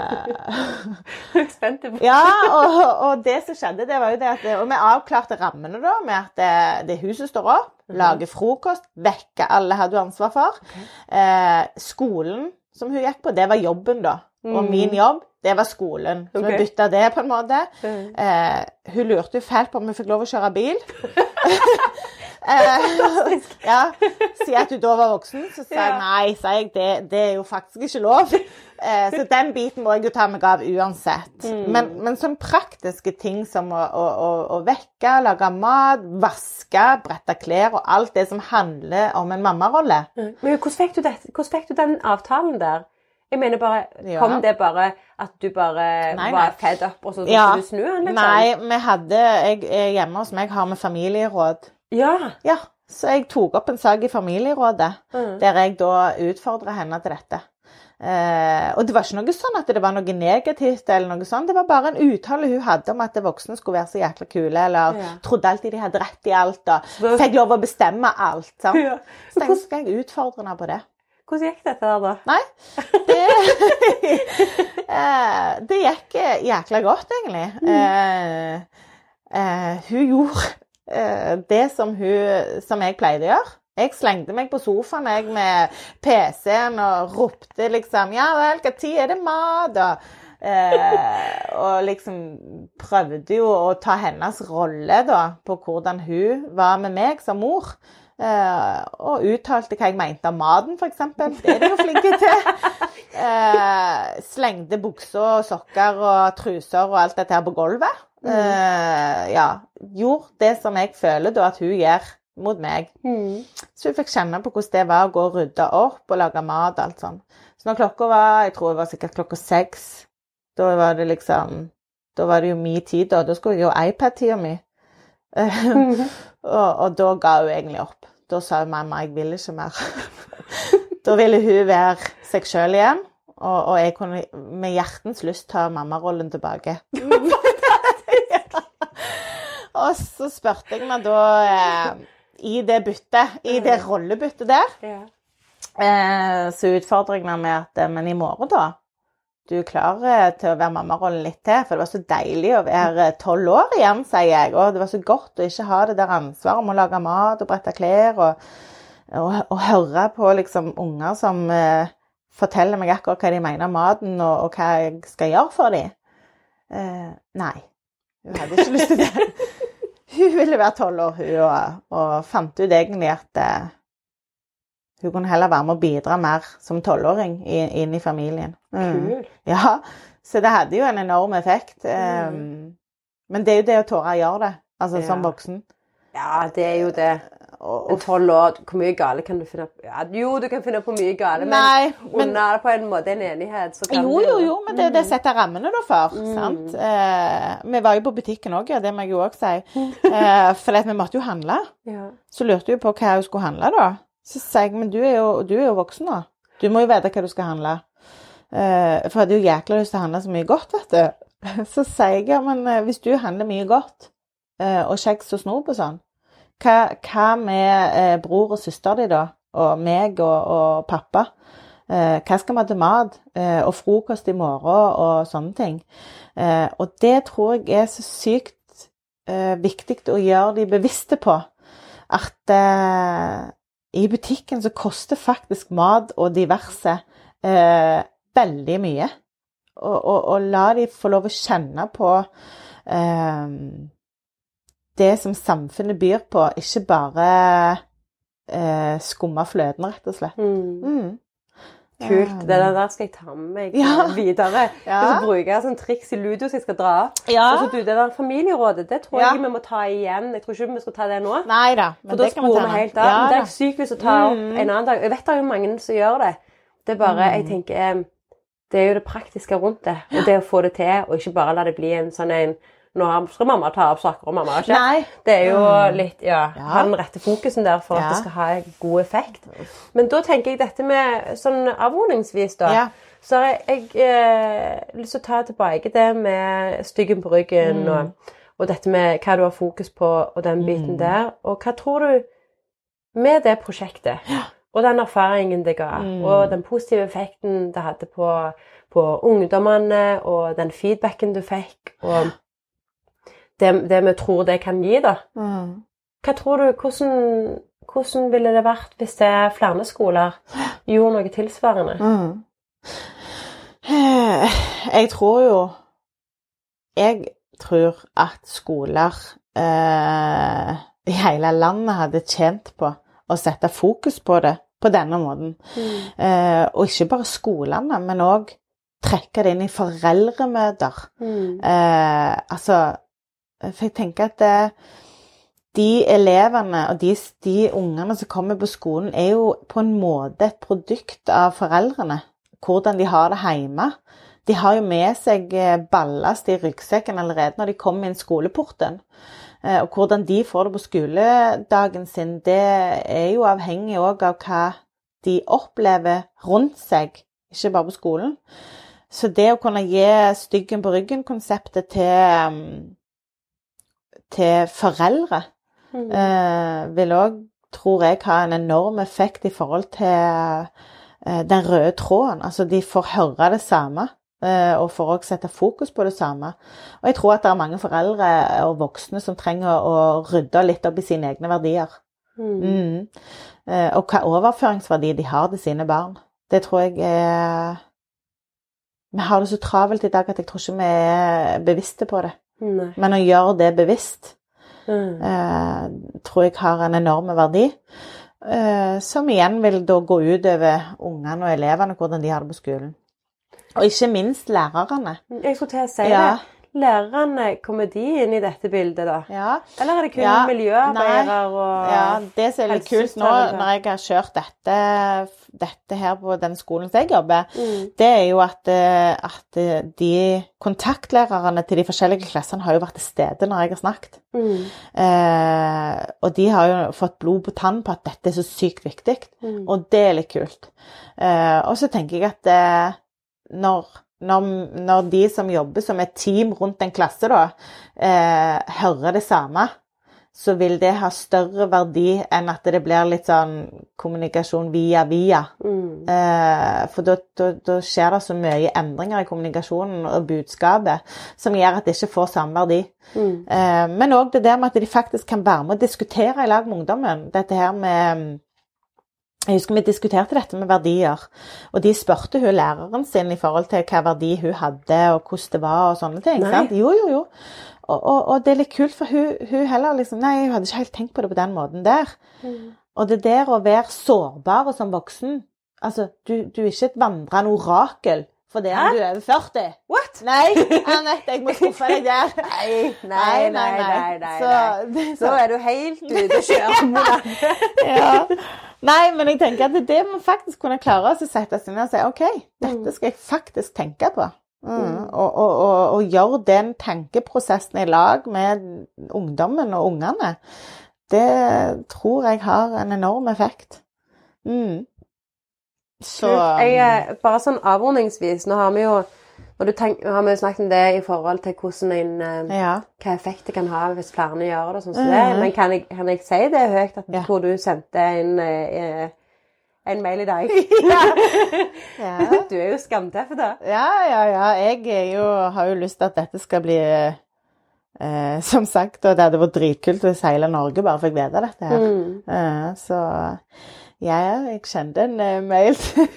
er spent på ja, og, og det som skjedde, det var jo det at Og vi avklarte rammene da med at det, det huset står opp, lager frokost, vekker alle hadde hun ansvar for. Eh, skolen som hun gikk på, det var jobben, da. Og Mm. min jobb, det var skolen. Så okay. vi bytta det, på en måte. Mm. Uh, hun lurte jo fælt på om hun fikk lov å kjøre bil. eh, ja, Si at du da var voksen, så sa jeg nei, sa jeg, det, det er jo faktisk ikke lov. Eh, så den biten må jeg jo ta meg av uansett. Mm. Men, men sånn praktiske ting som å, å, å, vekke, lage mat, vaske, brette klær og alt det som handler om en mammarolle. Men hvordan fikk, du det, hvordan fikk du den avtalen der? Jeg mener bare, Ja. Kom det bare at du bare Nei, var nei. fed up, og så skulle Ja. du snu den? Liksom? Nei, vi hadde jeg, Hjemme hos meg har vi familieråd. Ja. Ja, så jeg tok opp en sak i familierådet. Mm. der jeg da utfordra henne til dette. Eh, og det var ikke noe sånn at det var noe negativt, eller noe sånt. Det var bare en uttale hun hadde om at voksne skulle være så jækla kule, eller Ja. trodde alltid de hadde rett i alt, og fikk lov å bestemme alt. Sant? Ja. Så tenkte skal jeg utfordre henne på det? Hvordan gikk dette der, da? Nei, det, eh, det gikk jækla godt, egentlig. Eh, eh, hun gjorde det som, hun, som jeg pleide å gjøre. Jeg slengte meg på sofaen jeg med PC-en og ropte liksom Ja vel, når er det mat? Og, eh, og liksom prøvde jo å ta hennes rolle da, på hvordan hun var med meg som mor. Eh, og uttalte hva jeg mente om maten, f.eks. Det er de jo flinke til. Eh, slengte bukser og sokker og truser og alt dette her på gulvet. Eh, ja. Gjorde det som jeg føler da at hun gjør mot meg. Mm. Så hun fikk kjenne på hvordan det var å gå og rydde opp og lage mat og alt sånn. Så når klokka var jeg tror det var sikkert klokka seks, da var det liksom Da var det jo min tid, da. Da skulle jeg jo iPad-tida mi. og, og da ga hun egentlig opp. Da sa hun mamma, jeg vil ikke mer. da ville hun være seg sjøl igjen. Og, og jeg kunne med hjertens lyst ta mammarollen tilbake. og så spurte jeg meg da eh, i det byttet, i det rollebyttet der, Ja. eh, så utfordrer jeg meg med at eh, Men i morgen, da? Du er klar eh, til å være mammarollen litt til? For det var så deilig å være tolv år igjen, sier jeg. Og det var så godt å ikke ha det der ansvaret om å lage mat og brette klær. Og, og, og høre på liksom unger som eh, forteller meg akkurat hva de mener om maten, og, og hva jeg skal gjøre for dem. Eh, nei. Hun hadde ikke lyst til det. Hun ville være tolv år, hun, og, og fant ut egentlig at uh, hun kunne heller være med å bidra mer som tolvåring i- inn i familien. Mm. Kul. Ja, så det hadde jo en enorm effekt. Um, men det er jo det å tåre å gjøre det, altså Ja. som voksen. Ja, det er jo det. Og, tolv år, hvor mye gale kan du finne på? Ja, jo, du kan finne på mye gale, men Nei, men under på en måte en enighet, så kan Jo, jo, jo, men det det setter rammene da for. Mm. sant? Eh, vi var jo på butikken òg, det må jeg jo òg si. Eh, for vi måtte jo handle. Ja. Så lurte hun på hva hun skulle handle, da. Så sa jeg men du er, jo, du er jo voksen nå. Du må jo vite hva du skal handle. Eh, for jeg hadde jo jækla lyst til å handle så mye godt, vet du. Så sier jeg ja, men eh, hvis du handler mye godt, eh, og kjeks og snop og sånn, hva, hva med eh, bror og søster di da? Og meg og, og pappa? Eh, hva skal vi ha til mat? Eh, og frokost i morgen og sånne ting. Eh, og det tror jeg er så sykt eh, viktig å gjøre de bevisste på. At eh, i butikken så koster faktisk mat og diverse veldig mye. Og, og, og la de få lov å kjenne på eh, det som samfunnet byr på, ikke bare eh, skumme fløten, rett og slett. Mm. Mm. Kult. Det der skal jeg ta med meg Ja. videre. Ja. Og så bruker jeg sånn triks i ludo som jeg skal dra opp. Ja. Så, så du, det der familierådet, det tror Ja. jeg vi må ta igjen. Jeg tror ikke vi skal ta det nå. Neida, men For da det sporer vi helt av. Det er sykt hvis du å ta opp Mm. en annen dag. Jeg vet det er jo mange som gjør det. Det er bare, Mm. jeg tenker, eh, det er jo det praktiske rundt det. Og det å få det til, og ikke bare la det bli en sånn en Nå skal mamma ta opp saker, og mamma har ikke. Nei. Det er jo Mm. litt, ja, Ja. den rette fokusen der for Ja. at det skal ha god effekt. Men da tenker jeg dette med sånn avordningsvis da. Ja. Så har jeg eh, lyst til å ta tilbake det med styggen på ryggen Mm. og, og dette med hva du har fokus på og den biten Mm. der. Og hva tror du med det prosjektet og den erfaringen det ga, Mm. og den positive effekten det hadde på, på ungdommene, og den feedbacken du fikk, og det, det vi tror det kan gi, da. Mm. Hva tror du, hvordan, hvordan ville det vært hvis det er flere skoler gjorde noe tilsvarende? Mm. Jeg tror jo Jeg tror at skoler eh, i hele landet hadde tjent på å sette fokus på det på denne måten. Eh, og ikke bare skolene, men òg trekke det inn i foreldremøter. Mm. Eh, altså For jeg tenker at det, de elevene og de, de ungene som kommer på skolen, er jo på en måte et produkt av foreldrene. Hvordan de har det hjemme. De har jo med seg eh, ballast i ryggsekken allerede når de kommer inn skoleporten. Eh, Og hvordan de får det på skoledagen sin, det er jo avhengig òg av hva de opplever rundt seg ikke bare på skolen. Så det å kunne gi styggen på ryggen-konseptet til, um, til foreldre Mm. eh, vil òg, tror jeg, ha en enorm effekt i forhold til eh, den røde tråden. Altså, de får høre det samme, eh, og får òg sette fokus på det samme. Og jeg tror at det er mange foreldre og voksne som trenger å rydde litt opp i sine egne verdier. Mm. Mm. Eh, og hva overføringsverdi de har til sine barn. Det tror jeg er Vi har det så travelt i dag at jeg tror ikke vi er bevisste på det. Nei. Men å gjøre det bevisst Mm. eh, tror jeg har en enorm verdi. Eh, som igjen vil da gå utover ungene og elevene, hvordan de har det på skolen. Og ikke minst lærerne. Jeg skulle til å si Ja. det. Lærerne, kommer de inn i dette bildet, da? Ja, Eller er det kun Ja, miljøarbeidere og ja, det som er litt kult nå, når jeg har kjørt dette, dette her på den skolen som jeg jobber, Mm. det er jo at, eh, at eh, de kontaktlærerne til de forskjellige klassene har jo vært til stede når jeg har snakket. Mm. Eh, og de har jo fått blod på tann på at dette er så sykt viktig. Mm. Og det er litt kult. Eh, og så tenker jeg at eh, når, når, når de som jobber som et team rundt en klasse, da, eh, hører det samme, så vil det ha større verdi enn at det blir litt sånn kommunikasjon via via. Mm. Eh, for da, da, da skjer det så mye endringer i kommunikasjonen og budskapet som gjør at det ikke får samme verdi. Mm. Eh, men òg det der med at de faktisk kan være med og diskutere i lag med ungdommen. Dette her med Jeg husker vi diskuterte dette med verdier, og de spurte hun læreren sin i forhold til hva verdi hun hadde, og hvordan det var og sånne ting. Nei. Sant? Jo, jo, jo. Og, og, og det er litt kult, for hun, hun heller liksom Nei, hun hadde ikke helt tenkt på det på den måten der. Mm. Og det der å være sårbar som voksen Altså, du, du er ikke et vandrende orakel fordi Hæ? om du er over 40. What? Nei, Anette, jeg må skuffe deg der. Nei, nei, nei, nei. nei, Så, det er Så sånn. er du helt ute å kjøre. Ja. Nei, men jeg tenker at det må faktisk kunne klare oss å sette seg ned og si OK, dette skal jeg faktisk tenke på. Mm. Og, og, og, og gjøre den tankeprosessen i lag med ungdommen og ungene. Det tror jeg har en enorm effekt. Mm. Så Jeg, eh, bare sånn avrundingsvis, nå har vi jo når du tenk, nå har vi snakket om det i forhold til hvordan en, eh, Ja. hva effekt det kan ha hvis flere gjør det. sånn som det. Mhm. Men kan jeg, kan jeg si det høyt at hvor du sendte en, eh, en mail i dag? ja. Du er jo skamtøff, da. Ja, ja, ja. Jeg jo, har jo lyst til at dette skal bli eh, Som sagt, og det hadde vært dritkult hvis hele Norge bare fikk vite dette her. Mm. Eh, så ja, jeg sendte en uh, mail til,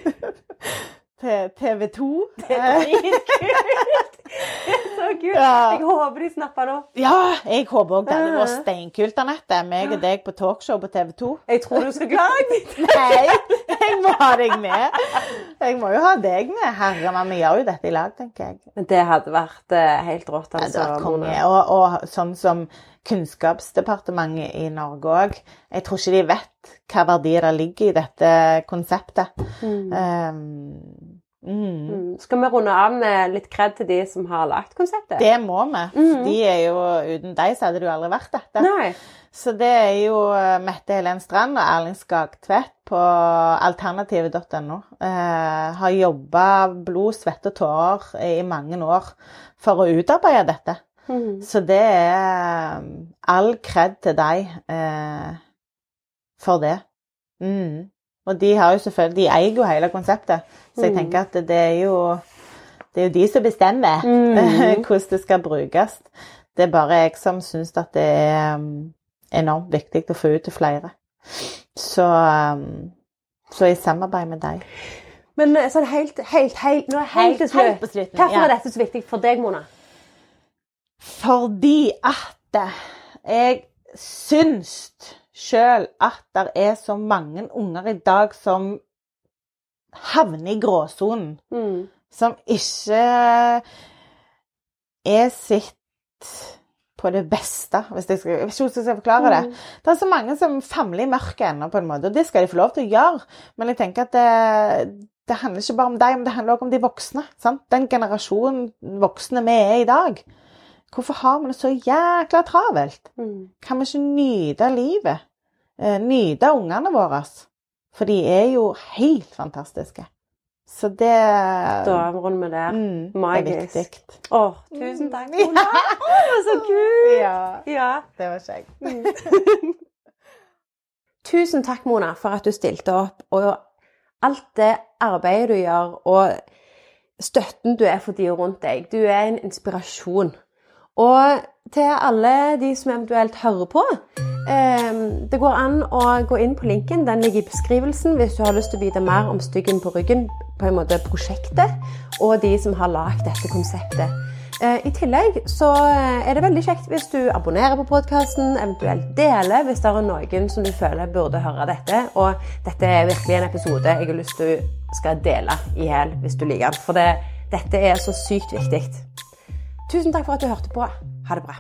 til TV 2. Det er Så kult. Ja. Jeg håper de snapper nå. ja, jeg håper òg det Det var steinkult, Anette. Meg og deg på talkshow på TV 2. Jeg tror du skal klare deg. Nei, jeg må ha deg med. Jeg må jo ha deg med. Herre, men vi gjør jo dette i lag, tenker jeg. Men det hadde vært eh, helt rått, Ja, det hadde vært konge. Og, og sånn som Kunnskapsdepartementet i Norge òg. Jeg tror ikke de vet hva verdier det ligger i dette konseptet. Mm. Um, mm. Skal vi runde av med litt kred til de som har lagt konseptet? Det må vi. Mm. De er jo, uten deg så hadde det jo aldri vært dette. Nei. Så det er jo eh, Mette Helen Strand og Erling Skagtvedt på alternativet.no. Eh, har jobba blod, svette og tårer i mange år for å utarbeide dette. Mm. Så det er um, all kred til deg eh, for det. Mm. Og de har jo selvfølgelig De eier jo hele konseptet, så jeg Mm. tenker at det er jo det er jo de som bestemmer Mm. hvordan det skal brukes. Det er bare jeg som syns at det er um, enormt viktig å få ut til flere. Så, um, så i samarbeid med deg. Men sånn helt, helt, helt, nå er helt til helt på slutt. slutten. Hvorfor ja. er dette så viktig for deg, Mona? Fordi at jeg syns sjøl at det er så mange unger i dag som havner i gråsonen. Mm. Som ikke er sitt på det beste, hvis jeg skal, jeg vet ikke hvordan jeg skal forklare det. Mm. Det er så mange som famler i mørket ennå, på en måte, og det skal de få lov til å gjøre. Men jeg tenker at det, det handler ikke bare om deg, men det handler også om de voksne. Sant? Den generasjonen voksne vi er i dag. Hvorfor har vi det så jækla travelt? Mm. Kan vi ikke nyte livet? Eh, nyte ungene våre? For de er jo helt fantastiske. Så det Da runder vi der. mm, det er Magisk. viktig. Å, tusen takk, Mona. Det var så kult! Ja, Ja. det var kjekt. Tusen takk, Mona, for at du stilte opp, og alt det arbeidet du gjør, og støtten du er for de rundt deg. Du er en inspirasjon. Og til alle de som eventuelt hører på Det går an å gå inn på linken. Den ligger i beskrivelsen hvis du har lyst til å vite mer om Styggen på ryggen, på en måte prosjektet, og de som har lagd dette konseptet. Eh, I tillegg så eh, er det veldig kjekt hvis du abonnerer på podkasten, eventuelt deler hvis det er noen som du føler burde høre dette. Og dette er virkelig en episode jeg har lyst til du skal dele i hjel hvis du liker den. For det, dette er så sykt viktig. Tusen takk for at du hørte på. Ha det bra.